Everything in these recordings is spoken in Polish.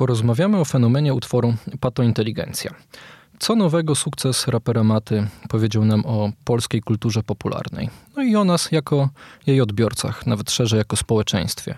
porozmawiamy o fenomenie utworu Patointeligencja. Co nowego sukces rapera Maty powiedział nam o polskiej kulturze popularnej. No i o nas jako jej odbiorcach, nawet szerzej jako społeczeństwie.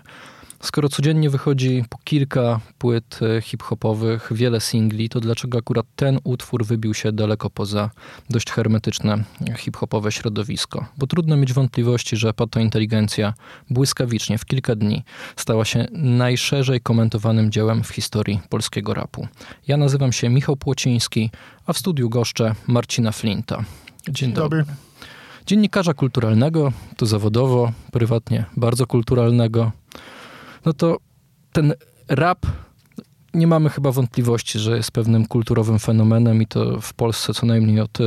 Skoro codziennie wychodzi po kilka płyt e, hip-hopowych, wiele singli, to dlaczego akurat ten utwór wybił się daleko poza dość hermetyczne hip-hopowe środowisko? Bo trudno mieć wątpliwości, że Pato Inteligencja błyskawicznie w kilka dni stała się najszerzej komentowanym dziełem w historii polskiego rapu. Ja nazywam się Michał Płociński, a w studiu goszczę Marcina Flinta. Dzień dobry. dobry. Dziennikarza kulturalnego, to zawodowo, prywatnie bardzo kulturalnego no to ten rap nie mamy chyba wątpliwości, że jest pewnym kulturowym fenomenem i to w Polsce co najmniej od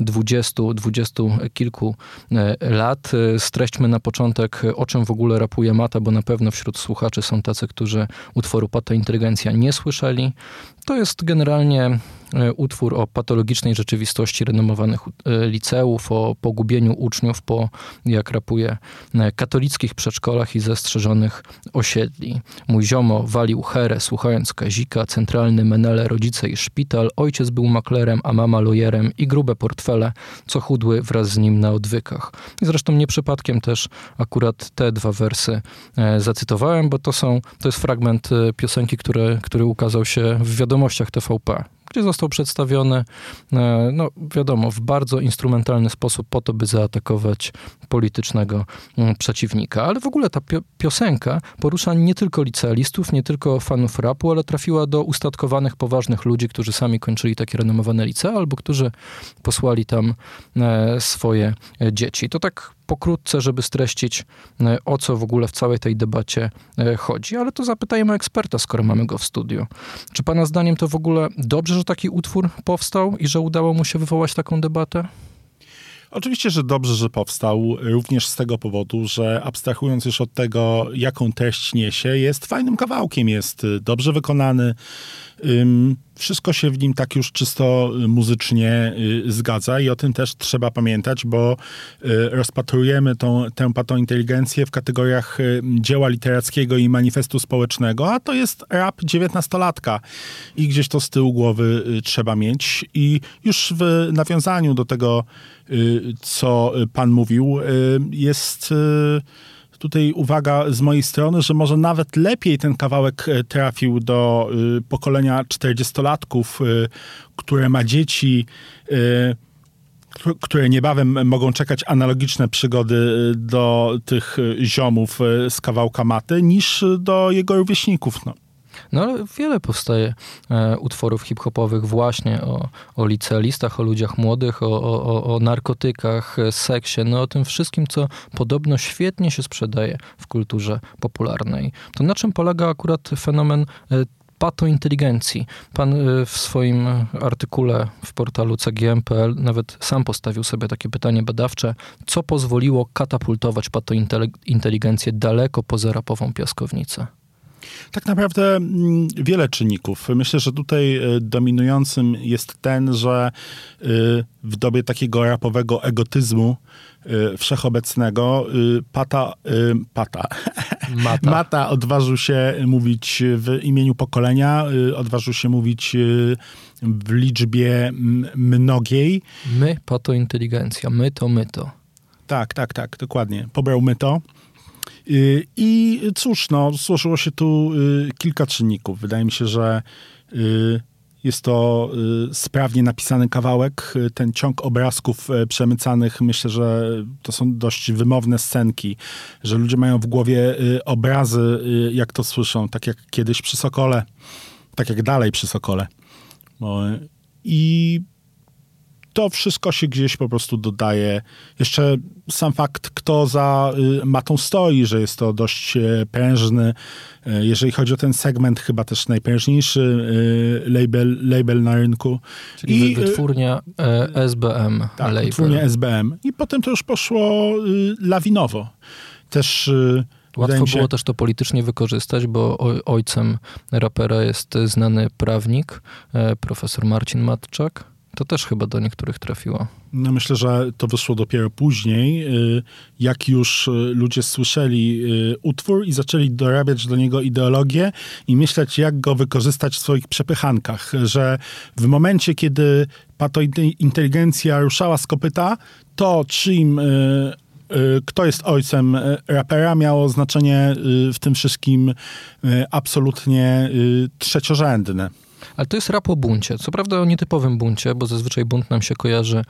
20, 20 kilku e, lat. E, streśćmy na początek, o czym w ogóle rapuje Mata, bo na pewno wśród słuchaczy są tacy, którzy utworu Pata Inteligencja nie słyszeli. To jest generalnie E, utwór o patologicznej rzeczywistości renomowanych e, liceów, o pogubieniu uczniów po, jak rapuje, e, katolickich przedszkolach i zastrzeżonych osiedli. Mój ziomo walił herę, słuchając Kazika, centralny menele, rodzice i szpital, ojciec był maklerem, a mama lojerem i grube portfele, co chudły wraz z nim na odwykach. I zresztą nie przypadkiem też akurat te dwa wersy zacytowałem, bo to są, to jest fragment piosenki, który, który ukazał się w Domoś, for TVP. Gdzie został przedstawiony, e, no wiadomo, w bardzo instrumentalny sposób po to, by zaatakować politycznego mm, przeciwnika. Ale w ogóle ta piosenka porusza nie tylko licealistów, nie tylko fanów rapu, ale trafiła do ustatkowanych, poważnych ludzi, którzy sami kończyli takie renomowane licea, albo którzy posłali tam e, swoje e, dzieci. To tak pokrótce, żeby streścić, o co w ogóle w całej tej debacie chodzi. Ale to zapytajmy eksperta, skoro mamy go w studiu. Czy pana zdaniem to w ogóle dobrze, że taki utwór powstał i że udało mu się wywołać taką debatę? Oczywiście, że dobrze, że powstał, również z tego powodu, że abstrahując już od tego, jaką treść niesie, jest fajnym kawałkiem, jest dobrze wykonany, wszystko się w nim tak już czysto muzycznie y, zgadza i o tym też trzeba pamiętać, bo y, rozpatrujemy tą, tę patointeligencję w kategoriach y, dzieła literackiego i manifestu społecznego, a to jest rap dziewiętnastolatka i gdzieś to z tyłu głowy trzeba mieć. I już w nawiązaniu do tego, co pan mówił, jest tutaj uwaga z mojej strony, że może nawet lepiej ten kawałek e, trafił do y, pokolenia 40-latków, y, które ma dzieci, które niebawem mogą czekać analogiczne przygody do tych ziomów z kawałka maty, niż do jego rówieśników. No. No ale wiele powstaje e, utworów hip-hopowych właśnie o, o licealistach, o ludziach młodych, o, o, o narkotykach, e, seksie, no o tym wszystkim, co podobno świetnie się sprzedaje w kulturze popularnej. To na czym polega akurat fenomen e, patointeligencji. Pan e, w swoim artykule w portalu cgm.pl nawet sam postawił sobie takie pytanie badawcze, co pozwoliło katapultować patointeligencję daleko poza rapową piaskownicę? Tak naprawdę mm, wiele czynników. Myślę, że tutaj e, dominującym jest ten, że e, w dobie takiego rapowego egotyzmu e, wszechobecnego Pata, Pata. Mata. Mata odważył się mówić w imieniu pokolenia, odważył się mówić w liczbie mnogiej. My, pato inteligencja, my to my to. Tak, tak, tak, dokładnie. Pobrał my to. Y, I cóż, no, złożyło się tu y, kilka czynników. Wydaje mi się, że y, jest to sprawnie napisany kawałek. Ten ciąg obrazków przemycanych, myślę, że to są dość wymowne scenki, że ludzie mają w głowie obrazy, jak to słyszą, tak jak kiedyś przy Sokole, tak jak dalej przy Sokole. I to wszystko się gdzieś po prostu dodaje. Jeszcze sam fakt, kto za y, matą stoi, że jest to dość e, prężny. E, jeżeli chodzi o ten segment, chyba też najprężniejszy y, label, label na rynku. Czyli I, y, wytwórnia SBM. Tak, label. wytwórnia SBM. I potem to już poszło lawinowo. Też... Łatwo się... było też to politycznie wykorzystać, bo ojcem rapera jest znany prawnik, e, profesor Marcin Matczak To też chyba do niektórych trafiło. No myślę, że to wyszło dopiero później, y, jak już y, ludzie słyszeli y, utwór i zaczęli dorabiać do niego ideologię i myśleć, jak go wykorzystać w swoich przepychankach. Że w momencie, kiedy patointeligencja ruszała z kopyta, to czyim kto jest ojcem rapera, miało znaczenie w tym wszystkim absolutnie trzeciorzędne. Ale to jest rap o buncie. Co prawda o nietypowym buncie, bo zazwyczaj bunt nam się kojarzy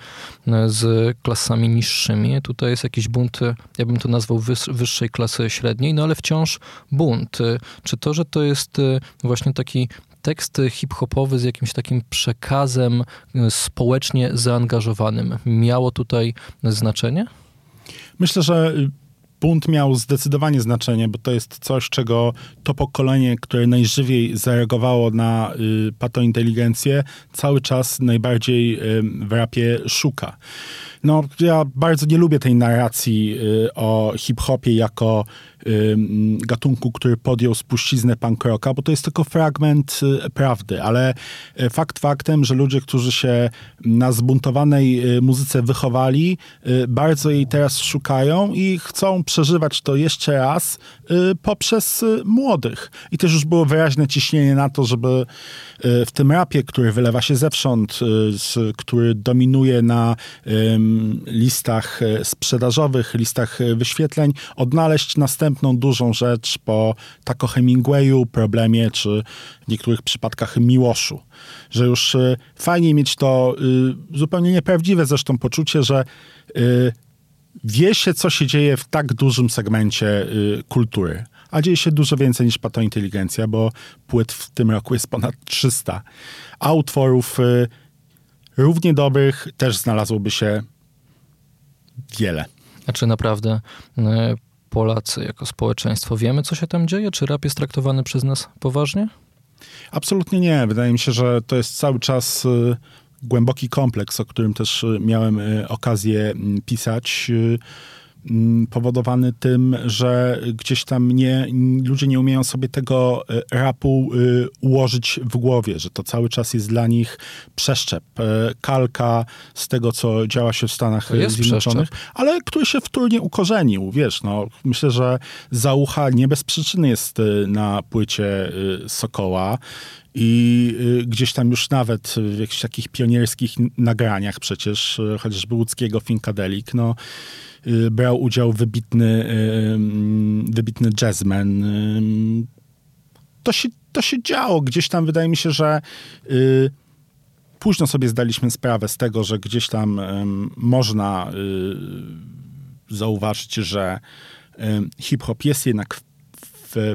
e, z klasami niższymi. Tutaj jest jakiś bunt, e, ja bym to nazwał wyższej klasy średniej, no ale wciąż bunt. E, czy to, że to jest właśnie taki tekst hip-hopowy z jakimś takim przekazem społecznie zaangażowanym miało tutaj znaczenie? Myślę, że bunt miał zdecydowanie znaczenie, bo to jest coś, czego to pokolenie, które najżywiej zareagowało na y, patointeligencję, cały czas najbardziej y, w rapie szuka. No, ja bardzo nie lubię tej narracji y, o hip-hopie jako gatunku, który podjął spuściznę punk rocka, bo to jest tylko fragment y, prawdy, ale y, fakt faktem, że ludzie, którzy się na zbuntowanej y, muzyce wychowali, bardzo jej teraz szukają i chcą przeżywać to jeszcze raz poprzez młodych. I też już było wyraźne ciśnienie na to, żeby w tym rapie, który wylewa się zewsząd, który dominuje na listach sprzedażowych, listach wyświetleń, odnaleźć następną dużą rzecz po tako Hemingwayu, problemie, czy w niektórych przypadkach Miłoszu. Że już y, fajnie mieć to y, zupełnie nieprawdziwe zresztą poczucie, że y, wie się, co się dzieje w tak dużym segmencie kultury. A dzieje się dużo więcej niż patointeligencja, bo płyt w tym roku jest ponad 300. A utworów równie dobrych też znalazłoby się wiele. A czy naprawdę Polacy jako społeczeństwo wiemy, co się tam dzieje? Czy rap jest traktowany przez nas poważnie? Absolutnie nie. Wydaje mi się, że to jest cały czas y, głęboki kompleks, o którym też y, miałem okazję pisać powodowany tym, że gdzieś tam nie, ludzie nie umieją sobie tego e, rapu y, ułożyć w głowie, że to cały czas jest dla nich przeszczep, e, kalka z tego, co działa się w Stanach Zjednoczonych, ale który się wtórnie ukorzenił, wiesz, no, myślę, że Zaucha nie bez przyczyny jest e, na płycie Sokoła, i gdzieś tam już nawet w jakichś takich pionierskich nagraniach przecież, chociażby łódzkiego Finkadelik, no Y, brał udział wybitny, y, wybitny jazzman. Y, to się, to się działo. Gdzieś tam wydaje mi się, że późno sobie zdaliśmy sprawę z tego, że gdzieś tam można zauważyć, że hip-hop jest jednak w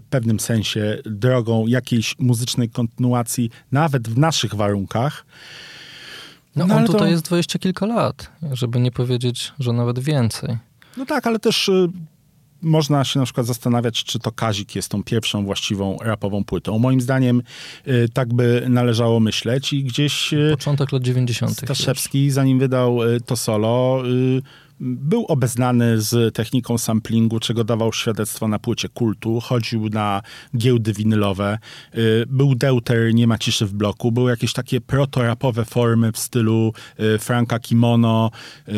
pewnym sensie drogą jakiejś muzycznej kontynuacji, nawet w naszych warunkach. No, no on tutaj to... jest dwadzieścia kilka lat, żeby nie powiedzieć, że nawet więcej. No tak, ale też y, można się na przykład zastanawiać, czy to Kazik jest tą pierwszą właściwą rapową płytą. Moim zdaniem y, tak by należało myśleć i gdzieś... Y, Początek lat 90. Staszewski, zanim wydał y, to solo y, był obeznany z techniką samplingu, czego dawał świadectwo na płycie kultu. Chodził na giełdy winylowe. Y, był deuter Nie ma ciszy w bloku. Były jakieś takie protorapowe formy w stylu y, Franka Kimono, y,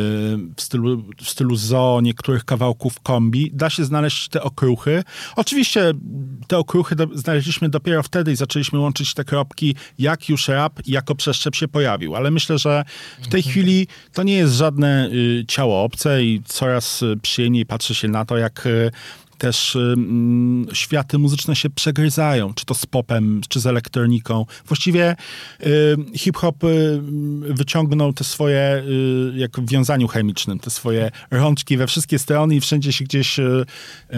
w stylu, w stylu zoo, niektórych kawałków kombi. Da się znaleźć te okruchy. Oczywiście te okruchy do, znaleźliśmy dopiero wtedy i zaczęliśmy łączyć te kropki, jak już rap jako przeszczep się pojawił. Ale myślę, że w tej mhm. chwili to nie jest żadne ciało obce i coraz y, przyjemniej patrzy się na to, jak y, też y, światy muzyczne się przegryzają, czy to z popem, czy z elektroniką. Właściwie y, hip-hop y, wyciągnął te swoje, y, jak w wiązaniu chemicznym, te swoje rączki we wszystkie strony i wszędzie się gdzieś y, y,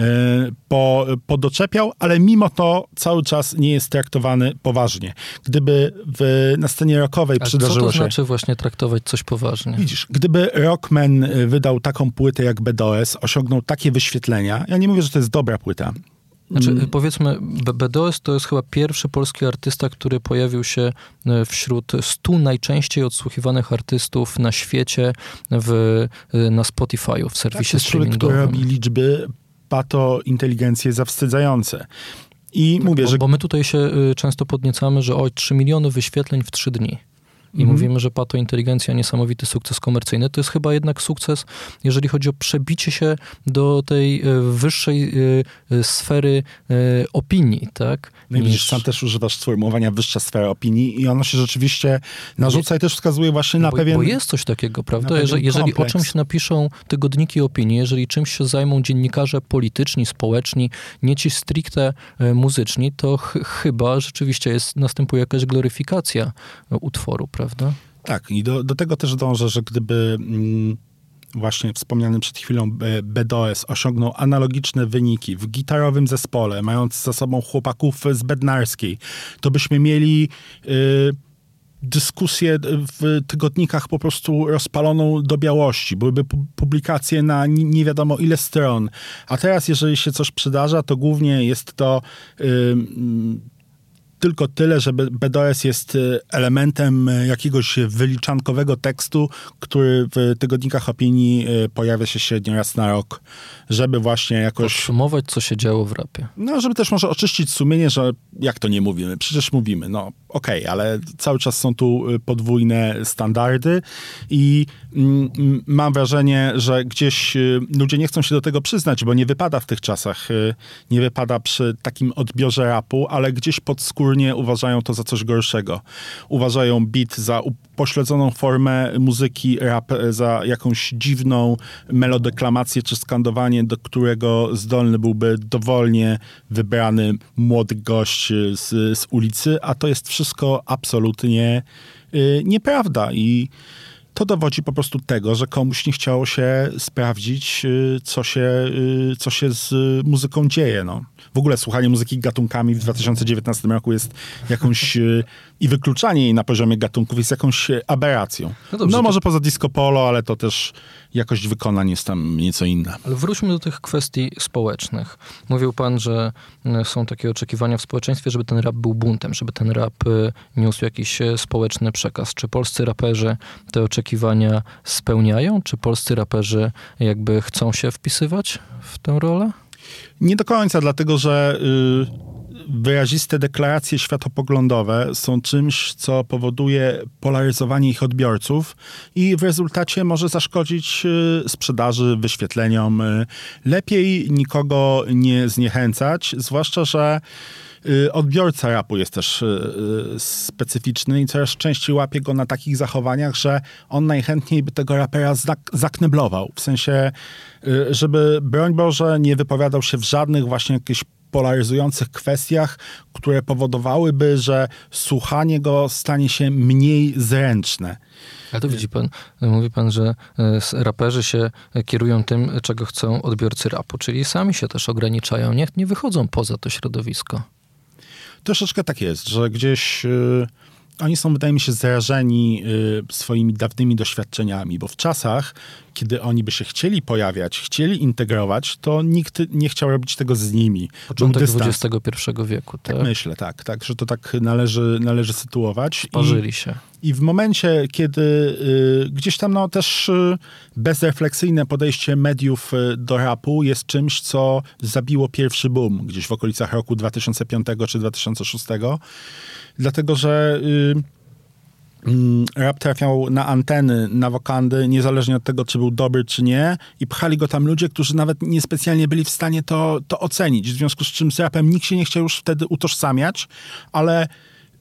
po, podoczepiał, ale mimo to cały czas nie jest traktowany poważnie. Gdyby w, na scenie rockowej A przydarzyło się... co to znaczy właśnie traktować coś poważnie? Widzisz, gdyby Rockman wydał taką płytę jak BDOS, osiągnął takie wyświetlenia, ja nie mówię, że że to jest dobra płyta. Znaczy, mm. powiedzmy, BDOS to jest chyba pierwszy polski artysta, który pojawił się e, wśród stu najczęściej odsłuchiwanych artystów na świecie w, e, na Spotify'u, w serwisie tak, streamingowym. który robi liczby pato inteligencje zawstydzające. I tak, mówię, bo, że... Bo my tutaj się e, często podniecamy, że oj, 3 miliony wyświetleń w 3 dni. I mhm. mówimy, że pato inteligencja niesamowity sukces komercyjny, to jest chyba jednak sukces, jeżeli chodzi o przebicie się do tej e, wyższej e, sfery opinii, tak? No i niż... sam też używasz sformułowania wyższa sfera opinii i ono się rzeczywiście narzuca i też wskazuje właśnie na bo, pewien... Bo jest coś takiego, prawda? Jeżeli, jeżeli o czymś napiszą tygodniki opinii, jeżeli czymś się zajmą dziennikarze polityczni, społeczni, nie ci stricte muzyczni, to ch chyba rzeczywiście jest, następuje jakaś gloryfikacja utworu, prawda? Tak, i do, do tego też dążę, że gdyby mm, właśnie wspomniany przed chwilą BDOS osiągnął analogiczne wyniki w gitarowym zespole, mając za sobą chłopaków z Bednarskiej, to byśmy mieli... Yy, dyskusję w tygodnikach po prostu rozpaloną do białości. Byłyby publikacje na nie wiadomo ile stron. A teraz, jeżeli się coś przydarza, to głównie jest to tylko tyle, że BDOS jest y, elementem y, jakiegoś wyliczankowego tekstu, który w tygodnikach opinii y, pojawia się średnio raz na rok, żeby właśnie jakoś... Podsumować, co się działo w rapie. No, żeby też może oczyścić sumienie, że jak to nie mówimy? Przecież mówimy. No, okej, okay, ale cały czas są tu podwójne standardy i mm, mam wrażenie, że gdzieś ludzie nie chcą się do tego przyznać, bo nie wypada w tych czasach, nie wypada przy takim odbiorze rapu, ale gdzieś pod skórą odgórnie uważają to za coś gorszego. Uważają beat za upośledzoną formę muzyki, rap za jakąś dziwną melodeklamację czy skandowanie, do którego zdolny byłby dowolnie wybrany młody gość z, z ulicy, a to jest wszystko absolutnie y, nieprawda i to dowodzi po prostu tego, że komuś nie chciało się sprawdzić, y, co się, y, co się z muzyką dzieje. No. W ogóle słuchanie muzyki gatunkami w 2019 roku jest jakąś y, i wykluczanie jej na poziomie gatunków jest jakąś aberracją. No, dobrze, no może to... poza disco polo, ale to też jakość wykonań jest tam nieco inna. Ale wróćmy do tych kwestii społecznych. Mówił pan, że są takie oczekiwania w społeczeństwie, żeby ten rap był buntem, żeby ten rap niósł jakiś społeczny przekaz. Czy polscy raperzy te oczekiwania spełniają? Czy polscy raperzy jakby chcą się wpisywać w tę rolę? Nie do końca, dlatego że y, wyraziste deklaracje światopoglądowe są czymś, co powoduje polaryzowanie ich odbiorców i w rezultacie może zaszkodzić y, sprzedaży, wyświetleniom. Y, lepiej nikogo nie zniechęcać, zwłaszcza, że Y, odbiorca rapu jest też specyficzny i coraz częściej łapie go na takich zachowaniach, że on najchętniej by tego rapera zak zakneblował. W sensie, żeby broń Boże nie wypowiadał się w żadnych właśnie jakichś polaryzujących kwestiach, które powodowałyby, że słuchanie go stanie się mniej zręczne. Ale to widzi pan, mówi pan, że raperzy się kierują tym, czego chcą odbiorcy rapu, czyli sami się też ograniczają, nie, nie wychodzą poza to środowisko. Troszeczkę tak jest, że gdzieś y, oni są, wydaje mi się, zarażeni y, swoimi dawnymi doświadczeniami, bo w czasach, kiedy oni by się chcieli pojawiać, chcieli integrować, to nikt nie chciał robić tego z nimi. Początek XXI wieku, tak? tak? myślę, tak, tak, że to tak należy, należy sytuować. Parzyli się. I w momencie, kiedy y, gdzieś tam no, też y, bezrefleksyjne podejście mediów y, do rapu jest czymś, co zabiło pierwszy boom gdzieś w okolicach roku 2005 czy 2006, dlatego że mm, rap trafiał na anteny, na wokandy, niezależnie od tego, czy był dobry, czy nie, i pchali go tam ludzie, którzy nawet niespecjalnie byli w stanie to, to ocenić, w związku z czym z rapem nikt się nie chciał już wtedy utożsamiać, ale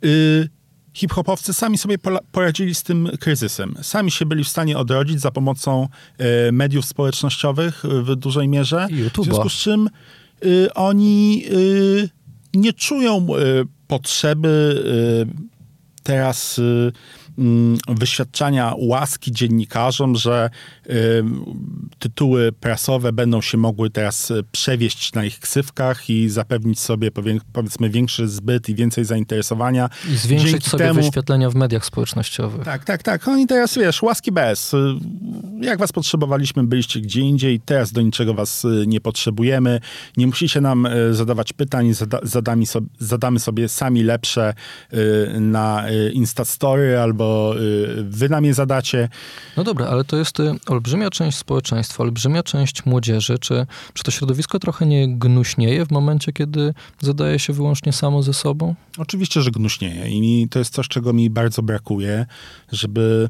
y, hip-hopowcy sami sobie poradzili z tym kryzysem. Sami się byli w stanie odrodzić za pomocą y, mediów społecznościowych w dużej mierze. YouTube'a. W związku z czym y, oni y, nie czują potrzeby teraz Mm, wyświadczania łaski dziennikarzom, że tytuły prasowe będą się mogły teraz y, przewieźć na ich ksywkach i zapewnić sobie powiedzmy większy zbyt i więcej zainteresowania. I zwiększyć Dzięki sobie temu... wyświetlenia w mediach społecznościowych. Tak, tak, tak. Oni teraz, wiesz, łaski bez. Y, jak was potrzebowaliśmy, byliście gdzie indziej, teraz do niczego was y, nie potrzebujemy. Nie musicie nam zadawać pytań, zada, zadamy, sobie, zadamy sobie sami lepsze na Instastory albo to y, wy na mnie zadacie. No dobra, ale to jest y, olbrzymia część społeczeństwa, olbrzymia część młodzieży. Czy, czy to środowisko trochę nie gnuśnieje w momencie, kiedy zadaje się wyłącznie samo ze sobą? Oczywiście, że gnuśnieje i to jest coś, czego mi bardzo brakuje, żeby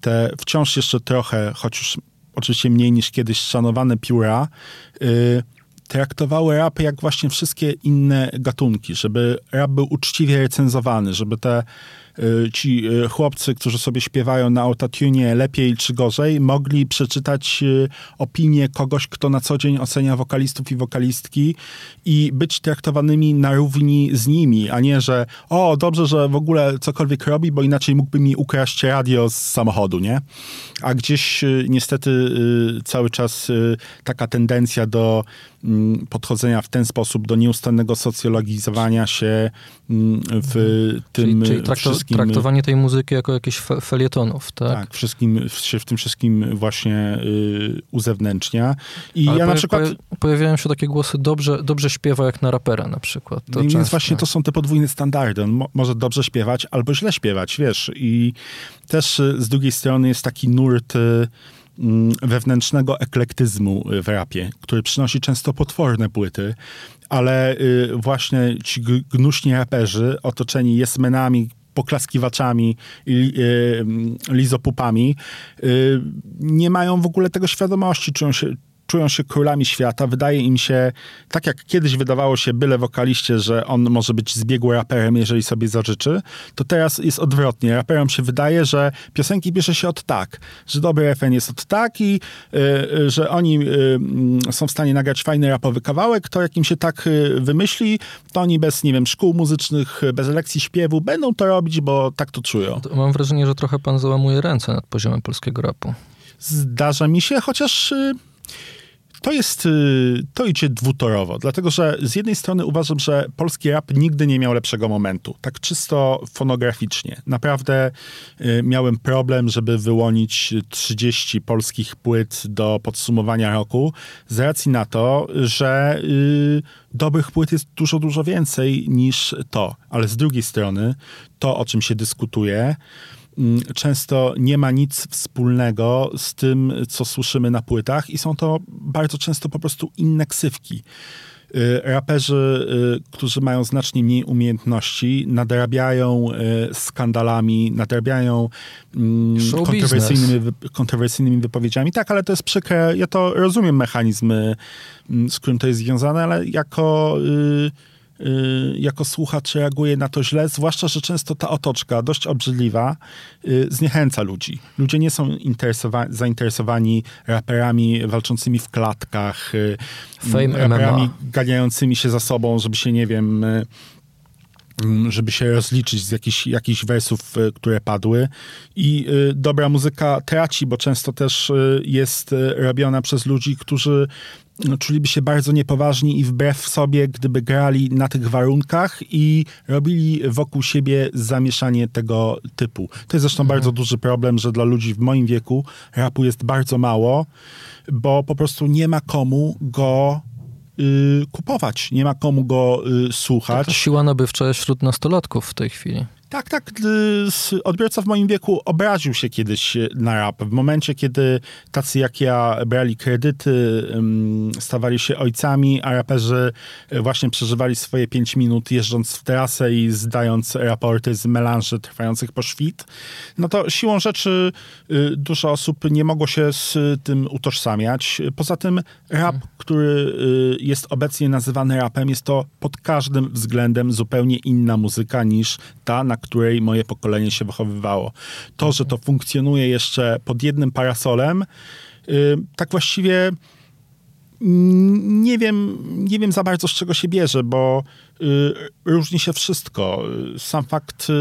te wciąż jeszcze trochę, choć już oczywiście mniej niż kiedyś szanowane pióra, yy, traktowały rap jak właśnie wszystkie inne gatunki, żeby rap był uczciwie recenzowany, żeby te ci y, chłopcy, którzy sobie śpiewają na autotune lepiej czy gorzej, mogli przeczytać y, opinię kogoś, kto na co dzień ocenia wokalistów i wokalistki i być traktowanymi na równi z nimi, a nie, że o, dobrze, że w ogóle cokolwiek robi, bo inaczej mógłby mi ukraść radio z samochodu, nie? A gdzieś niestety cały czas taka tendencja do mm, podchodzenia w ten sposób do nieustannego socjologizowania się mm, w tym czyli, czyli wszystkim wszystkim... Traktowanie tej muzyki jako jakichś felietonów, tak? Tak, wszystkim, się w tym wszystkim właśnie y, uzewnętrznia. I Ale ja na przykład... Pojawiają się takie głosy, dobrze, dobrze śpiewa jak na rapera na przykład. To więc właśnie to są te podwójne standardy. On mo może dobrze śpiewać albo źle śpiewać, wiesz. I też y, z drugiej strony jest taki nurt... Y, mm, wewnętrznego eklektyzmu w rapie, który przynosi często potworne płyty, ale y, właśnie ci gnuśni raperzy otoczeni jesmenami, poklaskiwaczami i y, lizopupami, y, nie mają w ogóle tego świadomości, czują się, czują się królami świata. Wydaje im się, tak jak kiedyś wydawało się byle wokaliście, że on może być zbiegły raperem, jeżeli sobie zażyczy, to teraz jest odwrotnie. Raperom się wydaje, że piosenki bierze się od tak, że dobry refren jest od tak i y, y że oni y, są w stanie nagrać fajny rapowy kawałek, to jak im się tak y, wymyśli, to oni bez, nie wiem, szkół muzycznych, bez lekcji śpiewu będą to robić, bo tak to czują. Mam wrażenie, że trochę pan załamuje ręce nad poziomem polskiego rapu. Zdarza mi się, chociaż y, to jest, y, to idzie dwutorowo, dlatego że z jednej strony uważam, że polski rap nigdy nie miał lepszego momentu, tak czysto fonograficznie. Naprawdę y, miałem problem, żeby wyłonić 30 polskich płyt do podsumowania roku, z racji na to, że y, dobrych płyt jest dużo, dużo więcej niż to. Ale z drugiej strony, to o czym się dyskutuje, często nie ma nic wspólnego z tym, co słyszymy na płytach i są to bardzo często po prostu inne ksywki. Y, raperzy, y, którzy mają znacznie mniej umiejętności, nadrabiają y, skandalami, nadrabiają mm, kontrowersyjnymi, kontrowersyjnymi wypowiedziami. Tak, ale to jest przykre. Ja to rozumiem mechanizm, mm, z którym to jest związane, ale jako Y, jako słuchacz reaguje na to źle, zwłaszcza, że często ta otoczka, dość obrzydliwa, y, zniechęca ludzi. Ludzie nie są zainteresowani raperami walczącymi w klatkach, y, Fame raperami MMA. ganiającymi się za sobą, żeby się, nie wiem, mm, żeby się rozliczyć z jakichś, jakichś wersów, które padły. I dobra muzyka traci, bo często też jest robiona przez ludzi, którzy no, czuliby się bardzo niepoważni i wbrew sobie, gdyby grali na tych warunkach i robili wokół siebie zamieszanie tego typu. To jest zresztą mhm. bardzo duży problem, że dla ludzi w moim wieku rapu jest bardzo mało, bo po prostu nie ma komu go y, kupować, nie ma komu go y, słuchać. To siła nabywcza jest wśród nastolatków w tej chwili. Tak, tak. Odbiorca w moim wieku obraził się kiedyś na rap. W momencie, kiedy tacy jak ja brali kredyty, stawali się ojcami, a raperzy właśnie przeżywali swoje pięć minut jeżdżąc w trasę i zdając raporty z melanży trwających po świt, no to siłą rzeczy y, dużo osób nie mogło się z tym utożsamiać. Poza tym rap, który y, jest obecnie nazywany rapem, jest to pod każdym względem zupełnie inna muzyka niż ta, na której moje pokolenie się wychowywało. To, że to funkcjonuje jeszcze pod jednym parasolem, y, tak właściwie nie wiem, nie wiem za bardzo z czego się bierze, bo y, różni się wszystko. Sam fakt, y,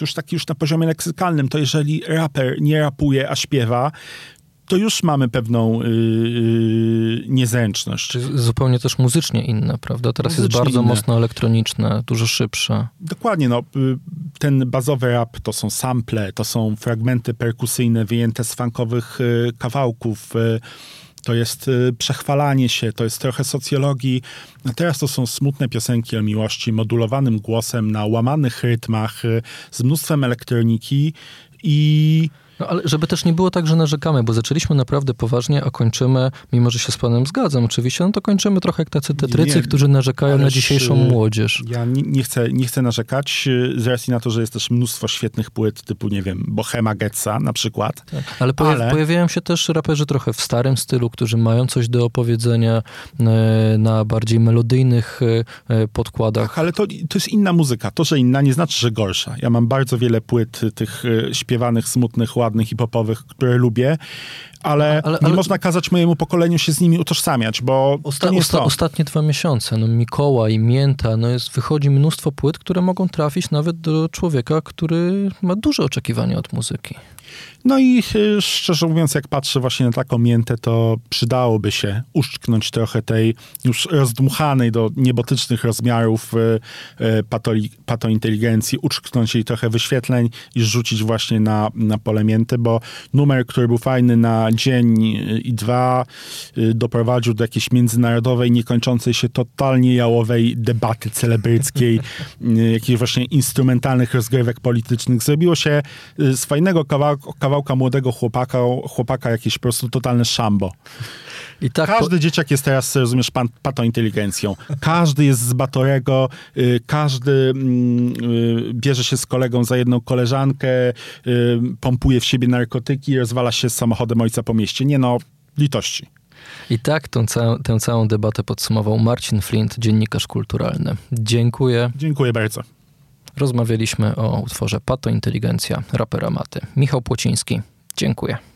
już taki już na poziomie leksykalnym, to jeżeli raper nie rapuje, a śpiewa, to już mamy pewną yy, niezręczność. Zupełnie też muzycznie inne, prawda? Teraz muzycznie jest bardzo inne. mocno elektroniczne, dużo szybsze. Dokładnie, no. Y, ten bazowy rap to są sample, to są fragmenty perkusyjne wyjęte z funkowych y, kawałków. Y, to jest y, przechwalanie się, to jest trochę socjologii. A teraz to są smutne piosenki o miłości, modulowanym głosem, na łamanych rytmach, z mnóstwem elektroniki i no ale żeby też nie było tak, że narzekamy, bo zaczęliśmy naprawdę poważnie, a kończymy, mimo że się z panem zgadzam oczywiście, no to kończymy trochę jak tacy tetrycy, nie, którzy narzekają na dzisiejszą młodzież. Ja nie, nie, chcę, nie chcę narzekać, z racji na to, że jest też mnóstwo świetnych płyt typu, nie wiem, Bohema Getza na przykład. Tak, ale, pojaw, ale, pojawiają się też raperzy trochę w starym stylu, którzy mają coś do opowiedzenia e, na bardziej melodyjnych podkładach. Tak, ale to, to jest inna muzyka. To, że inna nie znaczy, że gorsza. Ja mam bardzo wiele płyt tych śpiewanych, smutnych, ładnych ładnych i popowych, które lubię, ale, ale, ale, nie można kazać mojemu pokoleniu się z nimi utożsamiać, bo osta, to nie osta, to. Ostatnie dwa miesiące, no Mikołaj, Mięta, no jest, wychodzi mnóstwo płyt, które mogą trafić nawet do człowieka, który ma duże oczekiwania od muzyki. No i y, szczerze mówiąc, jak patrzę właśnie na taką miętę, to przydałoby się uszczknąć trochę tej już rozdmuchanej do niebotycznych rozmiarów y, y, patoli, patointeligencji, uszczknąć jej trochę wyświetleń i rzucić właśnie na, na pole mięty, bo numer, który był fajny na dzień i dwa, doprowadził do jakiejś międzynarodowej, niekończącej się totalnie jałowej debaty celebryckiej, jakichś właśnie instrumentalnych rozgrywek politycznych. Zrobiło się z fajnego kawałka, kawałka młodego chłopaka, chłopaka jakieś po prostu totalne szambo. I tak każdy po... dzieciak jest teraz, rozumiesz, pan, inteligencją. Każdy jest z Batorego, y, każdy y, bierze się z kolegą za jedną koleżankę, y, pompuje w siebie narkotyki, rozwala się z samochodem ojca po mieście. Nie no, litości. I tak tą całą, tę całą debatę podsumował Marcin Flint, dziennikarz kulturalny. Dziękuję. Dziękuję bardzo. Rozmawialiśmy o utworze Pato Inteligencja rapera Maty. Michał Płociński, dziękuję.